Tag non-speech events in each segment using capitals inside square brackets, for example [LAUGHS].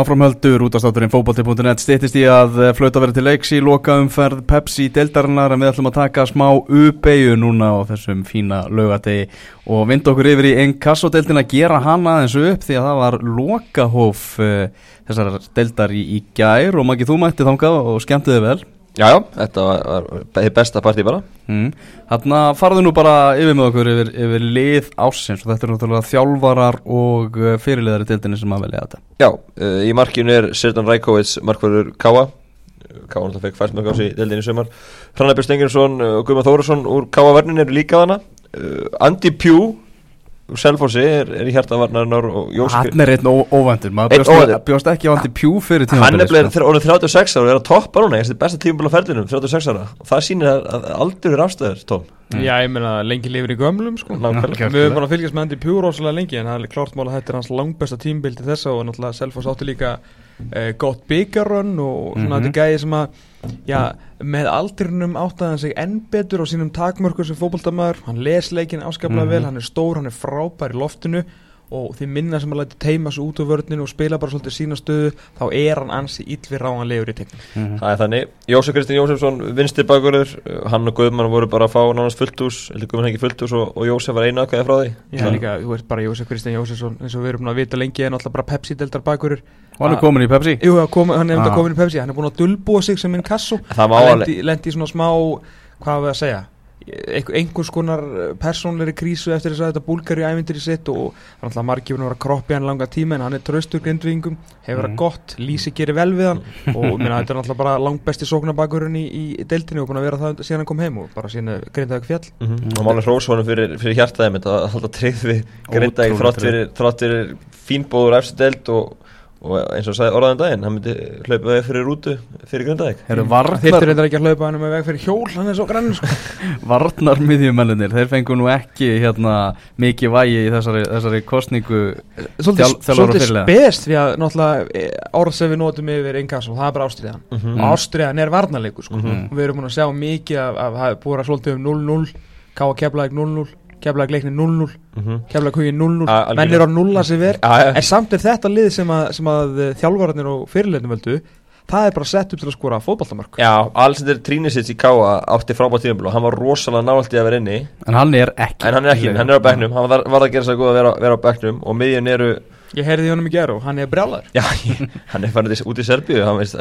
Áframhöldur út af státurinn fókbalti.net stýttist í að eh, flauta verið til leiks í loka umferð Pepsi deildarinnar en við ætlum að taka smá U-beigju núna á þessum fína laugategi og vind okkur yfir í einn kassodeildin að gera hana eins og upp því að það var lokahóf uh, þessar deildar í, í gær og ekki þú mætti þangað og skemmtiði vel Jájá, þetta var, var besta partí bara. Mm. Þannig að farðu nú bara yfir með okkur yfir, yfir lið ásins og þetta er náttúrulega þjálfarar og uh, fyrirliðar í deildinni sem að velja þetta. Já, uh, í markinu er Sertan Rækovits markverður Káa Káa náttúrulega fekk fæst með gási í deildinni sumar. Hrannabjörn Stenginsson og Guðmar Þórusson úr Káa vernin eru líka þarna. Uh, Andi Pjú Selfossi er, er í hjartavarnarinnar Hann er einn óvandur maður bjóst, bjóst ekki á hann til pjú fyrir tíma Hann er bleið orðið 36 ára og er að toppa núna þetta er besta tímaböla ferðinum, 36 ára. Og það sýnir að aldur er afstæður tóm mm. Já, ég meina lengi lifir í gömlum sko. Við höfum bara fylgjast með hann til pjú rosalega lengi en það er klart mál að þetta er hans langbæsta tímbildi þessa og náttúrulega Selfoss átti líka eh, gott byggarönn og svona mm -hmm. þetta gæði sem að já, með aldrinum áttaði hann sig enn betur á sínum takmörku sem fókbaltamæður, hann les leikin áskaplega mm -hmm. vel, hann er stór, hann er frábær í loftinu og því minna sem að læti teima svo út á vörninu og spila bara svolítið sína stöðu þá er hann ansi íll við ráðanlegur í tekník mm -hmm. Það er þannig, Jósef Kristinn Jósefsson vinstir bakurður, hann og Guðmann voru bara að fá nánast fulltús, eller Guðmann ekki fulltús og, og Jósef var einu aðkvæði frá því. Já, líka, þú veist bara Jósef Kristinn Jósefsson eins og við erum að vita lengi en alltaf bara Pepsi-deltar bakurður. Og hann er komin í Pepsi? Jú, kom, hann er ah. komin í Pepsi, hann er búin að dulbúa sig sem minn kassu Hann lendi í svona smá, hvað við að segja einhvers konar persónleiri krísu eftir þess að þetta búlgar í ævindir í sitt og hann er alltaf margifin að vera kroppi hann langa tíma en hann er tröstur grindvingum, hefur verið mm. gott Lísi gerir vel við hann [LAUGHS] og minna, þetta er alltaf bara langt besti sóknabakurinn í, í deiltinu og búin að vera það síðan hann kom heim og bara síðan grindaði fjall mm -hmm. og máli hrósvonum fyrir, fyrir hjartaðið mitt að alltaf treyð við grindaði þrátt fyrir fínbóður eftir deilt og og eins og sagði orðaðan daginn hann myndi hlaupa veg fyrir rútu fyrir Grindavík Þittur reyndar ekki að hlaupa hann með veg fyrir hjól hann er svo grann sko. [LAUGHS] Varnar miðjumennir, þeir fengu nú ekki hérna, mikið vægi í þessari, þessari kostningu Svolítið spest við að náttúrulega orð sem við nótum yfir einn kass og það er bara ástriðan mm -hmm. ástriðan er varnarleiku sko. mm -hmm. við erum búin að sjá mikið af, af, af búin að svolítið um 0-0 ká að keflaðið 0-0 keflaði leikni 0-0 mm -hmm. keflaði kugið 0-0 menn er á 0 að sér verð en samt er þetta lið sem að, sem að eh, þjálfvararnir og fyrirleitnum völdu það er bara sett upp til að skora fótballtamörk Já, Alessandir Trínisits í Káa átti frábært tímafél og hann var rosalega nált í að vera inni. En hann er ekki. En hann er ekki, hann er á begnum hann var, var að gera svo góð að vera, vera á begnum og miðjun eru Ég heyrði honum í gerð og hann er brjálar Já, ég, hann er farin út í Serbíu hann veist,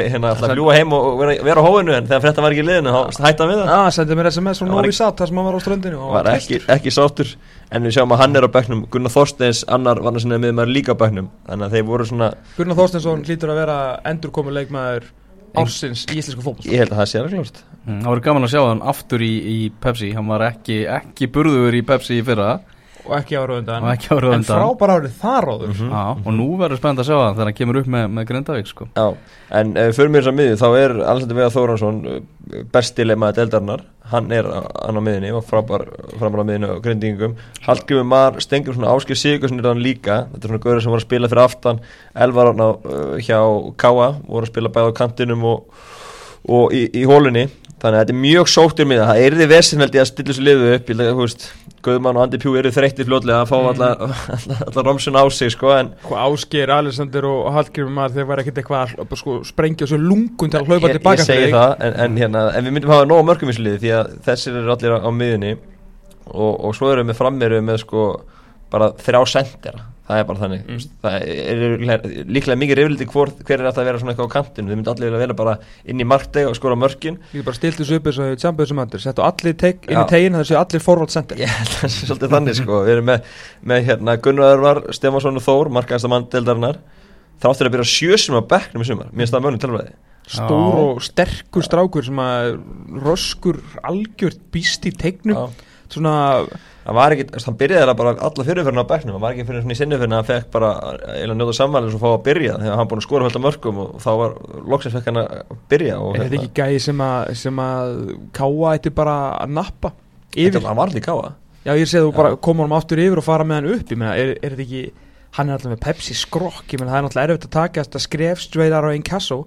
hérna alltaf að ljúa heim og vera, vera á hóinu en þegar þetta var ekki í liðinu þá hætti hann við það. Já, sendið mér SMS og Nóvi satt þar sem hann var á ströndinu Var ekki, ekki sátur en við sjáum að hann er á begnum Gunnar Þorsteins, annar var hann með maður líka á begnum þannig að þeir voru svona Gunnar Þorsteinsson hlýtur að vera endurkomu leikmaður ársins í íslensku fólk Ég held að það sé ræðilegt mm, Það voru gaman að sjá hann aftur í, í Pepsi. Hann var ekki, ekki burður í Pepsi í fyrra og ekki ára undan en frábær árið þar áður. Mm -hmm. Já, og nú verður spennt að sjá það þegar hann kemur upp með, með Grindavík sko. Já, en uh, fyrir mér sem miður þá er Alexander Vega Þóransson eh, bestileg maður deldarnar hann er hann á miðinni og frábær framar á miðinni og grindingum Hallgrimur Mar stengur svona áskil sigur sem er hann líka. Þetta er svona gaurið sem voru að spila fyrir aftan. Elvar uh, hjá Káa voru að spila bæða á kantinum og, og í, í hólunni þannig að þetta er mjög sóttur miða. Það er því vesinveldi að stilla svo liðu upp. Ég lega, þú veist Guðmann og Andi Pjú eru þreytti fljóðlega að fá mm. alla, romsun á sig sko en Ásker, Alessandir og Hallgrimur maður þeir var ekkert eitthvað að sko, sprengja svo lungun til að hlaupa tilbaka ég segi það en, en, hérna, en við myndum hafa nógu mörgum í slið því að þessir eru allir á, á miðunni og, og svo eru við með frammeru með sko bara þrjá sendera það er bara þannig. Mm. það er líklega mikið reyfliti hver, hver er þetta að vera svona eitthvað á kantinu þau myndi allir að vera bara inn í markteg og skora mörkin. Ég er bara stilt þessu upp eins og tjambuð sem andur settu allir teik, inn í tegin það séu allir forvald sendir Ég held að það sé svolítið þannig sko. Við erum með, með hérna Gunnar Stefansson og Þór, markaðasta mann deildarinnar þáttur að byrja sjösum á bekknum í sumar. Mér finnst það mönum tilvæði Stór og sterkur strákur sem að röskur algjört býst í teiknum svona hann var ekki, hann byrjaði bara alla fyrirferðina á bæknum, hann var ekki fyrir svona í sinnuferðina hann fekk bara eða njóta samvælis og fá að byrja þegar hann búin að skora hölda mörgum og þá var loksins fekk hann að byrja Er þetta ekki gæði sem að, sem að káa eitthvað bara að nappa yfir? Þetta var alveg káa Já ég sé þú bara koma hann aftur yfir og fara með hann upp, ég meina, er, er þetta ekki hann er alltaf með Pepsi skrokk ég menn það er alltaf erfitt að taka þetta skref straight out of incasso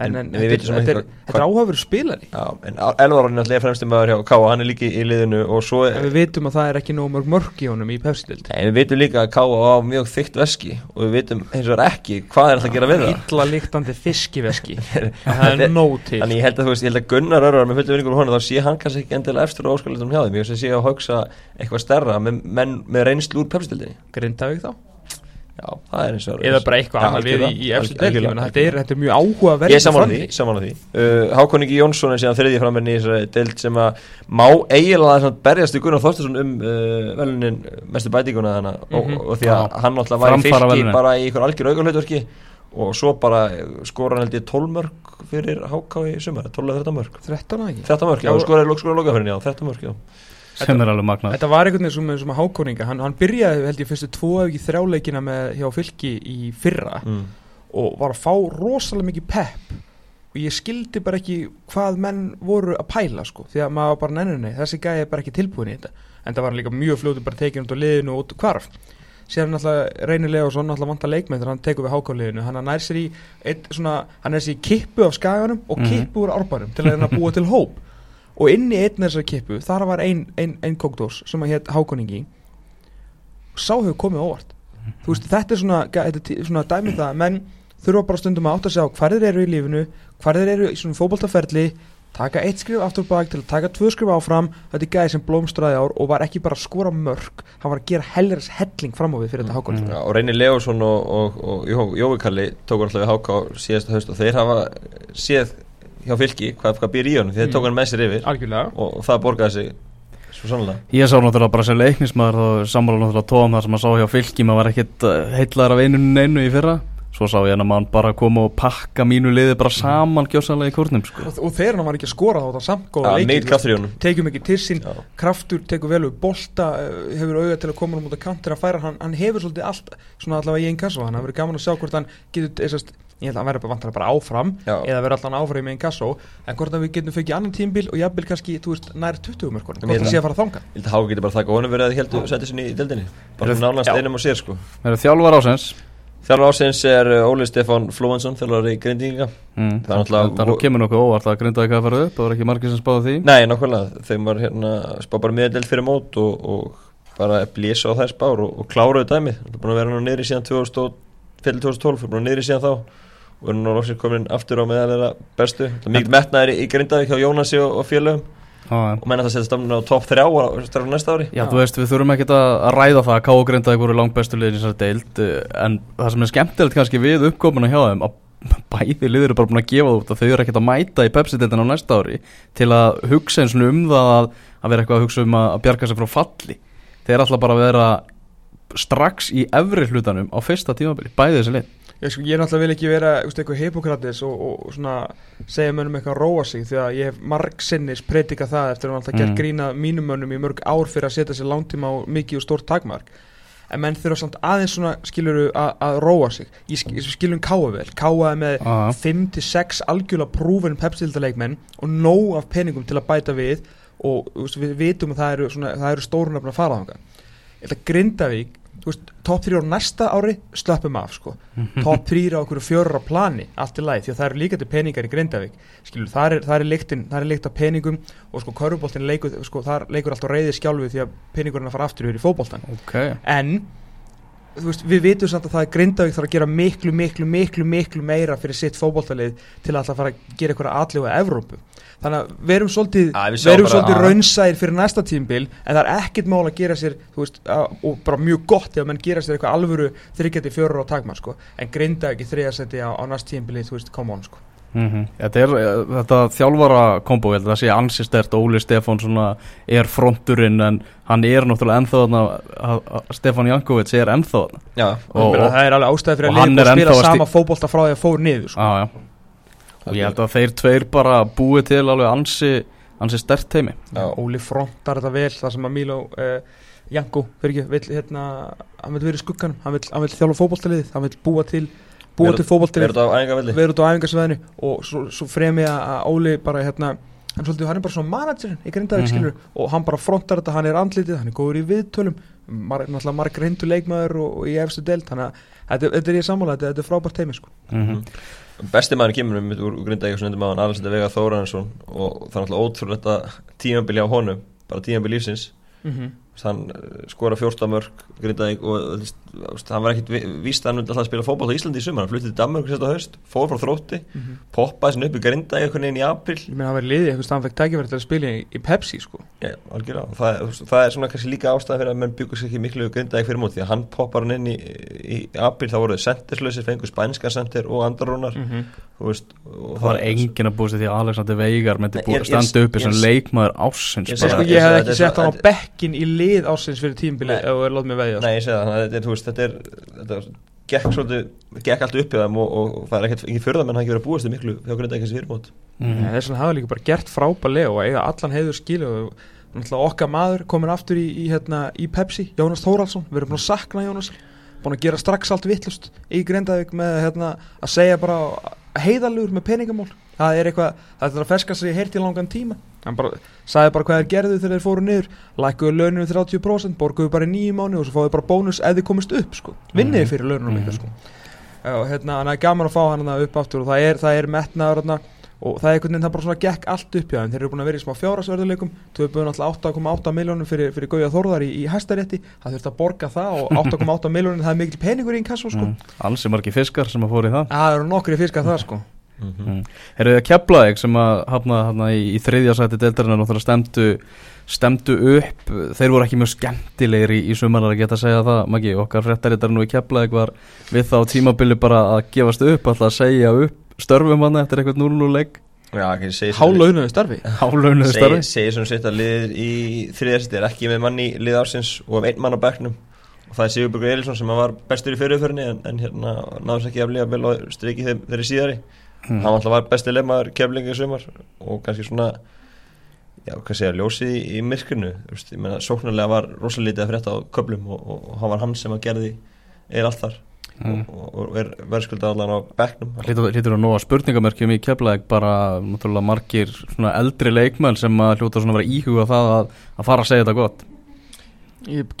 en, þetta er áhafur spilari. Já, en Elvar er náttúrulega fremstum maður hjá Káa, hann er líki í liðinu og svo En við vitum að það er ekki nóg mörg mörg í honum í Pepsi-dild En við vitum líka að Káa á mjög þygt veski og við vitum eins og ekki hvað er það að gera við það. Ítla líktandi fiskiveski. [LAUGHS] Það er nóg til. Þannig ég held að veist, ég held að Gunnar Örvar með vinningur hún þá sé hann kannski ekki endilega eftir áskalitum hjá þeim. Ég sé að hugsa eitthvað Já, það er eins og Eða bara eitthvað annað við í, í eftir delgi þetta, þetta er mjög áhuga verið Ég saman á því, saman á því. Uh, Hákoningi Jónsson er síðan þriðið framverðin í þessari delt sem að má eiginlega berjast í Gunnar Þorstarsson um uh, velunin mestu bætíkuna þannig mm -hmm. og, mhm. og því að hann alltaf var í fylki bara í ykkur algjör auðvitaðverki og svo bara skora hann held ég 12 mörg fyrir Háká í sumar 12-13 mörg 13 ekki? 13 mörg, já, skora lokaferðin, já, 13 mörg, já sem er alveg magnað. Þetta var einhvern veginn sem, sem að hákóninga hann, hann byrjaði held ég fyrstu tvo eða ekki þrjáleikina með hjá fylki í fyrra mm. og var að fá rosalega mikið pepp. Og ég skildi bara ekki hvað menn voru að pæla sko því að maður bara nennunni, þessi gæði er bara ekki tilbúin í þetta. En það var líka mjög fljótu bara tekið út á liðinu og út kvarf síðan náttúrulega Reynir Leosson náttúrulega vant að leikmæð þegar hann tekur við hákáliðinu hann nær sér í, eitt, svona, hann er sér í kippu af skaganum og mhm. kippu úr árbærum til að búa til hóp og inn í einn þessar kippu þar var einn ein, ein kókdós sem að hétt Hákoningi sá hefur komið óvart. Þú veist þetta er svona, þetta er svona dæmið það menn þurfa bara stundum að átta sig á hvað þeir eru í lífinu hvað þeir eru í svona fókbaltaferli taka eitt skrif aftur bak til að taka tvö skrif áfram. Þetta er gæði sem blómstræði ár og var ekki bara að skora mörg hann var að gera hellers helling fram á við fyrir þetta Hákoningi ja, og Reynir Leosson og, og, og Jói Kalli tókur alltaf við Háká síðasta haust og þeir hafa séð hjá fylki hvað, hvað býr í honum því þeir mm. tók hann með sér yfir Algjörlega. og, og það borgaði sig svo sannlega Ég sá náttúrulega bara sem leiknismæður og sammála náttúrulega tóðan það sem maður sá hjá fylki maður var ekkit eh, heitlaður af einu í fyrra svo sá ég hann að mann bara koma og pakka mínu liði bara saman gjósalega í kórnum sko. og, og þegar hann var ekki að skora þá samt góða ja, leikir, tekjum ekki til sín Já. kraftur, tekur vel upp bolta eh, hefur auðvitað til að koma um út af kantir að færa hann, hann hefur svolítið allt, svona allavega í einn kassa hann hefur verið gaman að sjá hvort hann getur eðsast, ég held að hann verður vantar bara áfram Já. eða verður alltaf áfram í einn kassa en hvort að við getum fengið annan tímbil og jafnvel kannski, þú veist, nær 20 mörg hvort það sé að fara að þanga Ég held að Háka getur bara þakka honum verið að heldu setja sinni í deldinni bara nánast einum og sér sko. Þjálfur ásens Þjálfur ásins er uh, Óli Stefán Flóhansson þjálfur í grindinga mm. Það er náttúrulega Það kemur nokkuð óvart að grindaði hvað farið upp það var ekki margir sem spáði því. Nei, nákvæmlega, þeim var hérna spá bara miðadelt fyrir mót og, og bara blésa á þær spár og, og kláruðu dæmið. Það er búin að vera nú nýri síðan 2012 fyrir búin að nýri síðan þá og er nú lóksir komin aftur á meðalega bestu. Mikið metnaðir í grindaði hjá Jónasi og, og félögum. Og menn að það setja stafnum á top 3 á næsta ári. Já, Já, þú veist, við þurfum ekki að ræða það að K.O. Grindavík voru langt bestu liðin í þessari deild eh, en það sem er skemmtilegt kannski við uppkomuna hjá þeim að [LAUGHS] bæði liður er bara búin að gefa út að þau eru ekkert að mæta í Pepsi-deildin á næsta ári til að hugsa eins og um það að, að vera eitthvað að hugsa um að, að bjarga sig frá falli. Þeir er alltaf bara að vera strax í efri hlutanum á fyrsta tímabili, bæði þessi lið Ég, sko, ég náttúrulega vil ekki vera eitthvað hypokratis og, og svona, segja mönnum eitthvað að róa sig því að ég hef marg sinnis predika það eftir að hann alltaf mm. gert grína mínum mönnum í mörg ár fyrir að setja sér langtíma á mikið og stórt takmark. En menn þurfa samt aðeins svona skiluru að, róa sig. Ég skilum káa vel, káaði með 5-6 algjörlega prúfin pepsildaleikmenn og nóg af peningum til að bæta við og við vitum að það eru, eru stórunafn að fara á það Grindavík top 3 á næsta ári slöpum af sko. top 3 á okkur fjörur á plani allt í læð því að það eru líka til peningar í Grindavík skilur, það er, er líkt af peningum og sko kauruboltin leikur sko, leikur alltaf reyði skjálfi því að peningurinn að fara aftur yfir í fókboltan okay. en veist, við vitum samt að það er Grindavík þarf að gera miklu miklu miklu miklu meira fyrir sitt fókboltalið til að alltaf fara að gera eitthvað aðljóða Evrópu þannig að við erum svolítið, vi erum svolítið raunsæðir fyrir næsta tímbil en það er ekkit mál að gera sér veist, að, og bara mjög gott ef mann gera sér eitthvað alvöru þryggjandi fjörur á takma sko. en grinda ekki þriðasetti á, á næst tímbili þú veist, come on sko. Mm -hmm. þetta, er, þetta þjálfara kombo það sé ansi stert, Óli Stefán er fronturinn en hann er náttúrulega ennþá þarna Stefán Jankovic er ennþá þarna Já, og, og, það er alveg ástæði fyrir að liða og spila sama fókbólta frá því að fóru niður sko. já, já og ég held að þeir tveir bara búið til alveg ansi, ansi stert teimi Óli frontar þetta vel það sem að Mílo eh, Janko vil hérna, hann vil vera í skuggan hann vil, vil þjála fókbóltalið hann vil búa til búa til fókbóltalið vera út á æfingarsvæðinu og svo, svo fremið að Óli bara hérna hann, svolítið, hann er bara svona manager í Grindavík mm -hmm. og hann bara frontar þetta, hann er andlitið hann er góður í viðtölum mar, náttúrulega margar hindu leikmaður og, og í efstu delt þannig að þetta, þetta er ég sammála, þetta, þetta er frábært teimi sko. mm -hmm. Besti maður kemur um úr Grindavík og svona maður Alessandr Vega Þóransson og það er náttúrulega ótrúlega tímabili á honum, bara tímabili lífsins mm -hmm hann eh, skora 14 mörg Grindavík og hann var ekkert víst að hann vildi alltaf spila fókbalt á Íslandi í sumar. Hann fluttið til Danmark og sérst á höst, fór frá þrótti mm -hmm. poppaði sinni upp í Grindavík einhvern veginn í april Ég meina hann var liðið eitthvað hann fekk tækifæri til að spila í, í Pepsi sko. Já, algjörlega, það, það er svona kannski líka ástæða fyrir að menn byggur sér ekki miklu Grindavík fyrir mót því að hann poppar hann inn í, í, april, þá voruð senderslösir, fengur spænska sender og andarónar mm -hmm. Veist, það var engin að búið sér því að Alexander Veigar myndi búið að standa upp sko, í lið ásins fyrir tímbili ef það er lótt með veið Nei, ég segi það, þetta er, þú veist, þetta er þetta gekk svolítið, gekk allt upp í þeim og, og það er ekkert, ekki fyrða menn hann ekki verið að búast þið miklu hvernig þetta ekki sé fyrir mót mm. Þess vegna hafa líka bara gert frábælega og eiga allan heiður skilu og okkar maður komin aftur í, í, hérna, í Pepsi, Jónas Þóraldsson við erum búin að sakna Jónas. Búin að gera strax allt vittlust í Grindavík með hérna, að segja bara heiðalur með peningamól það er eitthvað, það er að ferska sig heilt í langan tíma hann bara, sagði bara hvað er gerðu þegar þeir fóru niður. Lækuðu launinu 30% borguðu bara í nýjum mánu og svo fáðu bara bónus ef þið komist upp sko, vinniði mhm. fyrir launinu mm -hmm. sko. og hérna, hann er gaman að fá hann upp aftur og það er, það er metnaður og það er einhvern veginn, það bara svona gekk allt upp hjá þeim, þeir eru búin að vera í smá fjárasverðuleikum töpuðu náttúrulega 8,8 miljónum fyrir, fyrir Gauja Þórðar í, í hæstarétti. Það þurft að borga það og 8,8 miljónum það er mikil peningur í einn kassu sko. mm, er sko mm. -hmm. Herru keflaðið sem að hafna hana, í, í þriðja sæti deildarinnar og það stemdu, stemdu upp. Þeir voru ekki mjög skemmtilegir í, í sumanar að geta að segja það, Maggi, okkar frettaríttar nú í keflaðið var við þá tímabili bara að gefast upp, alltaf að segja upp störfum hann eftir eitthvað 0-0 legg Hálaunuðu starfi. [LAUGHS] Hálaunuðu starfi. Segir sem sitt að liðir í þriðarsitt er ekki með manni lið ársins og einn mann á beknum og það er Sigurbjörgur Eirísson sem var bestur í fyrirförni en, en hérna náðum sér ekki að líka vel og striki þeim þeirri síðari hmm. hann alltaf var besti lefmaður keflingi í sumar og kannski svona já, hvað segja, ljósið í, í myrkurnu ég menna, sóknarlega var rosalítið að frétta á köplum og, og, og hann var hann sem að gerði eir allt þar mm. og, og er verðskuldað allan á bekknum Lítur að spurningamörkjum í keflaðeg bara náttúrulega margir eldri leikmenn sem að hljóta svona vera íhuga það að, að fara að segja þetta gott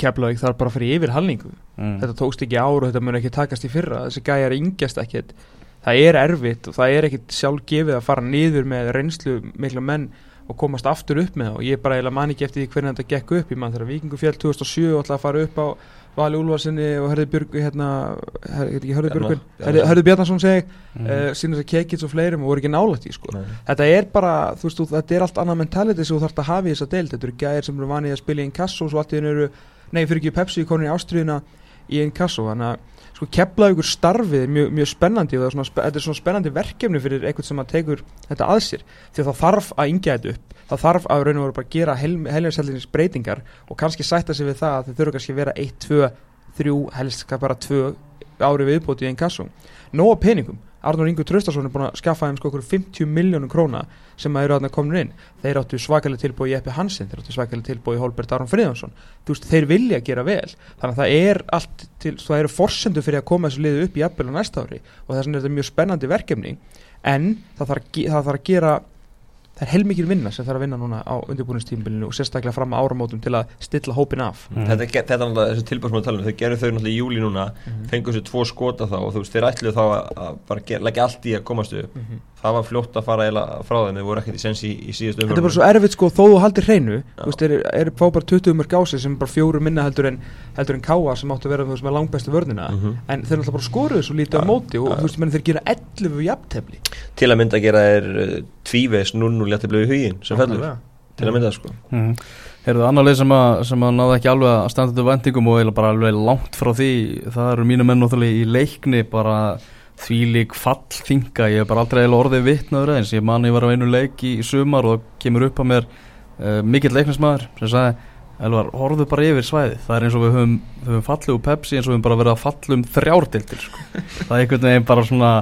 Keflaðeg þarf bara að fara yfir halningu mm. þetta tókst ekki áru, þetta mun ekki takast í fyrra þessi gæjar yngjast ekkert það er erfitt og það er ekkert sjálf gefið að fara niður með reynslu mikla menn og komast aftur upp með það og ég bara eiginlega man ekki eftir því hvernig þetta gekk upp. Í mann þegar Vikingufjall 2007 og ætlaði að fara upp á Vali Úlvarsinni og Hörði Björg hérna, Hörði Björgun Hörði Bjarnarsson segi mm. uh, sínast að kekits og fleirum og voru ekki nálægt í sko. þetta er bara, þú veist, þetta er allt annað mentality sem þú þarfst að hafa í þessa deild. Þetta eru gæðir sem eru vanið að spila í einn kass og svo allt í hennu eru, nei fyrir ekki Pepsi í konin í ástriðuna í einn kass og þannig að sko kepla ykkur starfið er mjög, mjög spennandi og svona, þetta er svona spennandi verkefni fyrir einhvern sem að tegur þetta að sér. Því að það þarf að yngja þetta upp. Það þarf að raun og veru bara að gera heljarsællinis breytingar og kannski sætta sig við það að þau þurfa kannski að vera 1, 2, 3 helst bara 2 ári viðbóti í einn kassum. Nóa peningum Arnur Ingur Traustarsson er búin að skaffa þeim sko okkur 50 miljónum króna sem að eru aðna komin inn. Þeir áttu svakalega tilbúið í Eppi Hansen, þeir áttu svakalega tilbúið í Holbert Aron Fríðansson. Þú veist, þeir vilja gera vel. Þannig að það er allt til, það eru forsendu fyrir að koma þessu liðu upp í Eppil á næsta ári og þess vegna er þetta mjög spennandi verkefni en það þarf, það þarf að gera það er heilmikið vinna sem það er að vinna núna á undirbúinistímbilinu og sérstaklega fram á áramótum til að stilla hópin af. Mm. Þetta er náttúrulega þessi tilbærsmáðu talun um. þau gerðu þau náttúrulega í júli núna mm. fengur þessu tvo skota þá og þú veist þeir ætluðu þá að bara leggja allt í að komast upp. Mm -hmm. það var fljótt að fara eða frá það en þau voru ekkert í sensi í, í síðast umhverfum Þetta er bara svo erfitt sko þó þú haldir hreinu þú veist þeir eru fá bara 20 umhverf gási sem bara fjóru minna heldur en, en káa sem áttu að vera þú veist með langbæstu vörnina. -hmm. en þeir náttúrulega bara skoruðu svo lítið á móti og þú veist þeir gera 11 jafntefni Til að mynda að gera er tvíves 0-0 létti blöðu í hugin sem fellur til að mynda sko. mm. Er það annar leið sem að, sem að náða ekki alveg að standa til vendingum og bara alveg langt frá því það eru mínu menn náttúrulega í leikni bara þvílig falltinga ég hef bara aldrei eiginlega orðið vittnaður eins ég manni var á einu leik í, í sumar og það kemur upp að mér uh, mikill leiknismæður sem sagði Elvar, horfðu bara yfir svæði það er eins og við höfum, höfum fallið úr Pepsi eins og við höfum bara verið að falla um þrjárdildir sko. það er einhvern veginn bara svona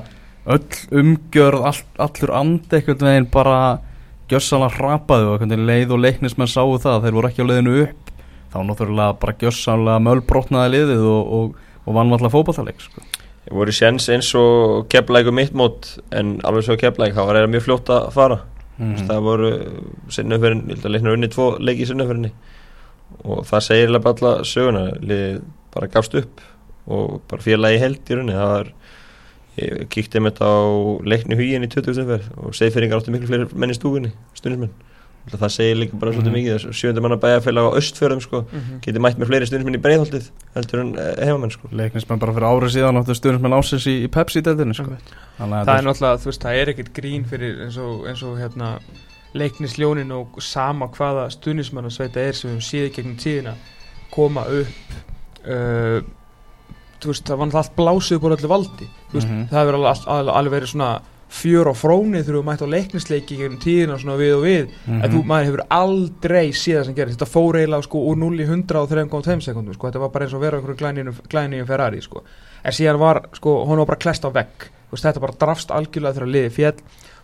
öll umgjörð all, allur and einhvern veginn bara gjössalega hrapaðu og leið og leiknismenn sáu það þeir voru ekki á leiðinu upp þá náttúrulega bara gjössalega mölbrotnaði liðið og, og, og vann alltaf fókbaltaleg sko. Það voru séns eins og keflægu mitt mót en alveg svo keflæg þá var það mjög fljótt að fara mm. það voru sinnumferðin, ég held að leikna unni tvo leiki í sinnumferðinni og það segir alla söguna liðið bara gafst upp og bara félagi held í rauninni það var, kíkti þetta á leikni hugin í 20. umferð og segfyrringar áttu miklu fleiri menn í stúkunni stundismenn það segir líka bara svolítið mm -hmm. mikið sjönda manna bæjarfélag á östfjörðum sko, mm -hmm. getið mætt með fleiri stundismenn í breyðhaldið heldur en eh, hefamenn sko. leiknismenn bara fyrir árið síðan áttu stundismenn ásins í, í Pepsi-deltinu sko. það er náttúrulega, þú veist, það er ekkert grín fyrir eins og, eins og hérna leiknisljónin og sama hvaða stundismenn að sveita er sem við séum gegnum veist, það var alltaf blásið á öllu valdi. Veist, mm -hmm. það hefur alveg, alveg verið svona fjör á fróni þegar þú mætti á leiknisleiki gegnum tíðina svona við og við mm -hmm. en þú maður hefur aldrei síðan sem gerir þetta fór eiginlega sko úr 0 í 100 á 3,5 sekundum sko. Þetta var bara eins og vera okkur glænið í Ferrari sko. En síðan var sko hún var bara klest á vegg. Þetta bara drafst algjörlega þegar liði fjell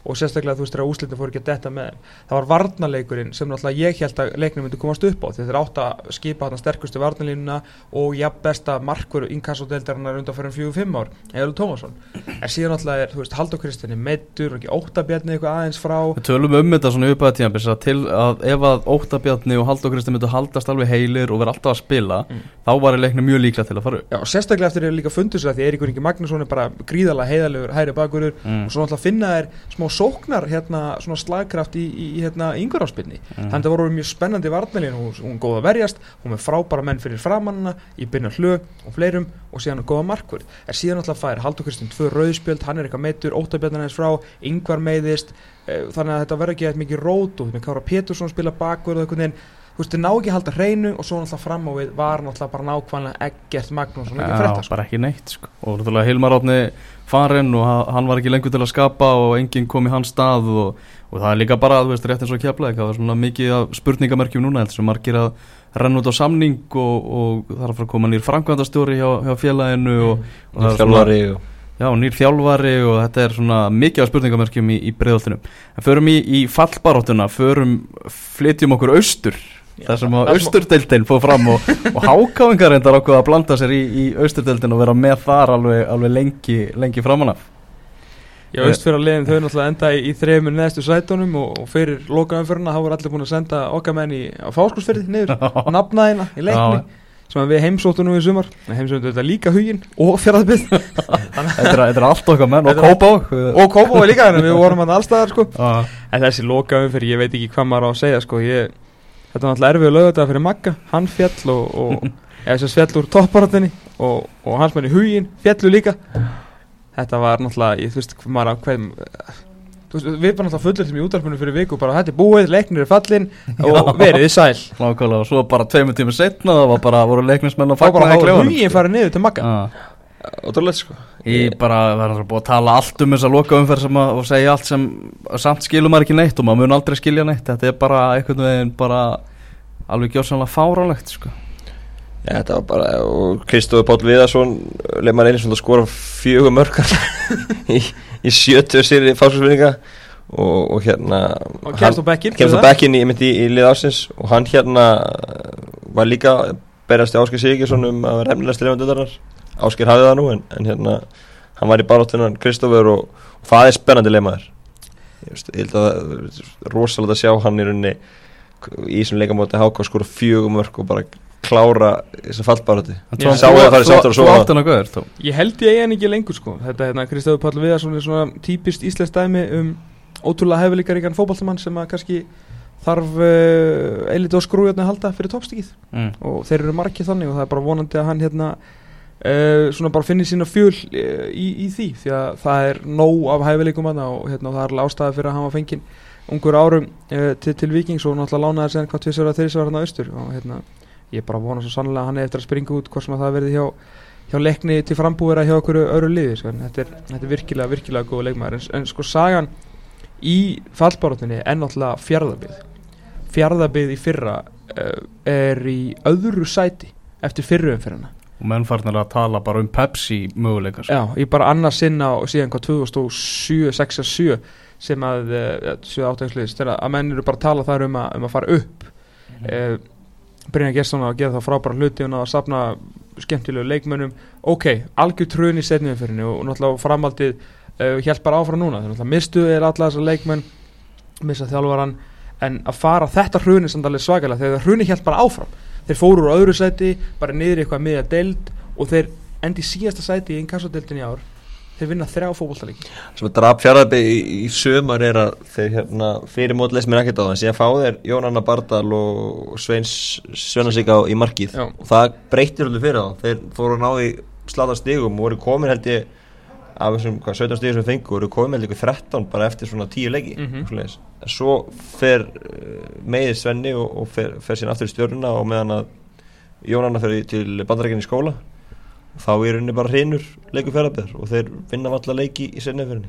og sérstaklega þú veist þegar úslitin fór ekki að detta með það var varnaleikurinn sem náttúrulega ég held að leiknum myndi komast upp á því þeir átt að skipa þarna sterkustu varnalínuna og jafn besta markveru innkassodeldarinnar undan fyrir fjögur fimm ár Egil Tómasson en síðan náttúrulega er þú veist Haldur Kristjáni meittur og ekki óttabjarni eitthvað aðeins frá Við tölum um þetta svona upp að tíma til að ef að óttabjarni og Haldur Kristjáni myndu haldast alveg heilir og vera alltaf að spila mm. þá var leiknum mjög líkla til að fara upp Já, sérstaklega eftir að líka fundus að því Eiríkur Ingi Magnússon er bara gríðalega heiðalegur hæri bakurur mm. og svo náttúrulega finna er smá sóknar hérna svona slagkraft í, í hérna yngur áspilni mm. þannig að það voru mjög spennandi varnalín hún, hún góða verjast, hún með frábæra menn fyrir framannina í byrna hlu og fleirum og síðan að góða markvörð. Er síðan alltaf fær Haldur Kristinn tvö rauðspjöld hann er eitthvað meitur, ótabjörðan eins frá yngvar meiðist, e, þannig að þetta verður ekki eitthvað mikið rót og Kára Pétursson spila bakvörð og eitthvað þú veist, þið ná ekki að halda hreinu og svo náttúrulega fram á við var náttúrulega bara nákvæmlega ekkert Magnússon ekki frétta sko. bara ekki neitt sko og náttúrulega Hilmar Átni farinn og hann var ekki lengur til að skapa og enginn kom í hans stað og, og það er líka bara, þú veist, rétt eins og kjaplega það var svona mikið spurningamerkjum núna að margir að renna út á samning og, og það er að fara að koma nýr framkvæmdastjóri hjá, hjá félaginu og, og nýr þjálfari Já, nýr þjálfari og þetta er svona mikið af spurningamerkjum í, í breyðoltunum. En förum í, í fallbaróttuna, förum, flytjum okkur austur þar sem að austurdeildin fóð fram og, og hákáingar reyndar okkur að blanda sér í, í austurdeildin og vera með þar alveg, alveg lengi, lengi framanaf Já, austfjörðarlegin þau náttúrulega enda í, í þrejumur neðstu sætunum og, og fyrir lokaumföruna þá voru allir búin að senda okkar menn í fáskúsferði niður, nafnaðina í leikni sem við heimsóttum nú í sumar. Heimsóttum þetta líka hugin og fjaraðbytt [LAUGHS] Þetta er allt okkar menn og Kópá og Kópá líka, við vorum allstaðar sko. en þessi lokaumförð, ég veit ekki hvað maður á að segja sko, ég þetta var náttúrulega erfið að lögða þetta fyrir Magga. Hann fjall og, og [LAUGHS] eða þess að fjall úr topparatinni og, og hans menn í hugin fjallu líka. Þetta var náttúrulega, ég þú veist, maður á hverjum við varum náttúrulega fullir til mjög útarpunum fyrir viku bara þetta er búið, leiknir er fallin og [LAUGHS] verið í sæl. Nákvæmlega, og svo bara tveimur tímur setna það var bara, voru leiknismenn að fagna í kljóðan hugin farið niður til Magga Ótrúlega sko. Ég bara verður búið að tala allt um þessa loka umferð sem að, og segja allt sem samt skilum maður ekki neitt og maður mun aldrei skilja neitt. Þetta er bara einhvern veginn bara alveg gjórsanlega fárálegt sko. Já þetta var bara og Kristóður Pál Viðarsson leið maður einnig svona að skora fjögum mörkar [LAUGHS] í, í 70 séri fáskjóðsvinninga og, og hérna og kemst á bekkin kemst á bekkin í, í, í lið ásins og hann hérna var líka berjast í Áskil Sigersson um að vera hefnilegast lefanduðarar Ásker hafið það nú en, en hérna hann var í baráttunan Kristófur og, og það er spennandi leimaður ég held að það er rosalega að sjá hann í rauninni í þessum leikamóti háká skor fjögumörk og bara klára þessa fallbarátti að það er sattur og svo ég held ég en ekki lengur sko. Þetta hérna Kristófur Pall Viðarsson er svona típist íslensk dæmi um ótrúlega hefðilíkaríkan fókbaltamann sem að kannski þarf uh, eh, eiliti og skrújarni að halda fyrir toppstíkið mm. og þeir eru margið þannig og það er bara vonandi að hann hérna Uh, svona bara finnir sína fjöl uh, í, í því því að það er nóg af hæfileikum að og hérna, það er ástæði fyrir að hann var fenginn ungur árum uh, til, til Vikings og náttúrulega lánaði sér hvað tvisar að þeirri var hann á austur. Og hérna, ég bara vona svo sannlega að hann er eftir að springa út hvort sem að það verði hjá, hjá leikni til frambúvera hjá okkur öru liði sko. þetta, er, þetta er virkilega, virkilega góð leikmaður. En, en sko sagan í fallbáratunni er náttúrulega fjardabið fjardabið í fyrra er í öðru sæti eftir fyrruumferðina og menn farnir að tala bara um Pepsi möguleikar Já, ég bara annars sinna og síðan hvað 2007-2007 sem að, ja, 7-8 að menn eru bara að tala þar um að, um að fara upp. Mm -hmm. eh, Brynja Gesson að gera það frábæra hluti og að sapna skemmtilegu leikmönnum. Ok, algjör trun í setniðumfyrinni og, og náttúrulega framaldið uh, hjálp bara áfram núna. Þannig að mistuðið er alla þessar leikmönn missa þjálfvaran en að fara þetta hruni samt alveg svakalega þegar hruni helt bara áfram þeir fóru úr öðru sæti, bara niður eitthvað miða deild og þeir endi síðasta sæti í inkassodeildin í ár. Þeir vinna þrjá fókbóltalíki sem að drap fjaraðbi í, í sömar er að þeir hérna, fyrir mót leist mér ekkert á það síðan fá þeir Jón Anna Bardal og Sveins Svennasík á í markið. Já. og það breytir alveg fyrir þá. Þeir fóru að ná í slata stigum og voru komin held ég af þessum hvað, 17 stigum sem fengu voru komin held ég 13 bara eftir svona 10 leiki Mhm. svoleiðis. en svo fer uh, meðið Svenni og, og fer, fer síðan aftur í stjórnuna og meðan að Jón Anna fer til bandarækinn í skóla þá er henni bara hrinur leiku fjaraðbjör og þeir vinna valla leiki í sennefjörni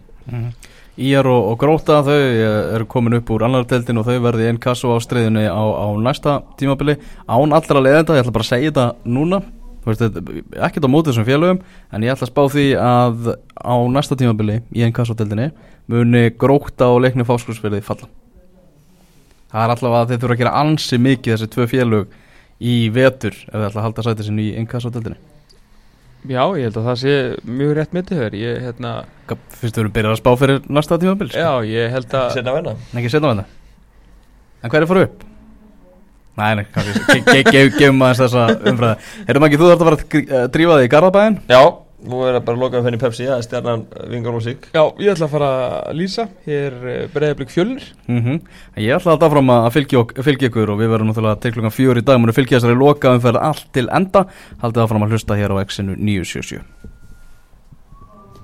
Íjar og, og Gróta þau eh, eru komin upp úr annar deildin og þau verði einn kassu á streiðinu á, á næsta tímabili án allra leiðenda, ég ætla bara að segja þetta núna ekkert á mótið þessum félögum en ég ætla að spá því að á næsta tímabili í á deildinni muni Gróta og leikni fáskursverði falla. Það er allavega að þeir þurfa að gera ansi mikið þessi tvö félög í vetur ef þeir ætla að halda sætið sinni í á deildinni. Já, ég held að það sé mjög rétt myndið Ég, hérna, Fyrst þú eru byrjað að spá fyrir næsta tímabil? Já, ég held að Senna venna En hver er fóru upp? Nei, nei, Gefum aðeins þessa umfræði Heyrðum ekki, þú þarf að fara að eh, drífa þig í Garðabæðin Já, nú er það bara lokað að í Pepsi, það er stjarnan Vingar Músík Já, ég ætla að fara að lýsa. Hér breiðablik fjölnir. Mm Ég ætla að þetta fram að fylgja, ok, fylgja ykkur og við verðum náttúrulega til klukkan fjör í dag. Múnu fylgja þessari loka umferð allt til enda. Haldið það fram að hlusta hér á X-inu 977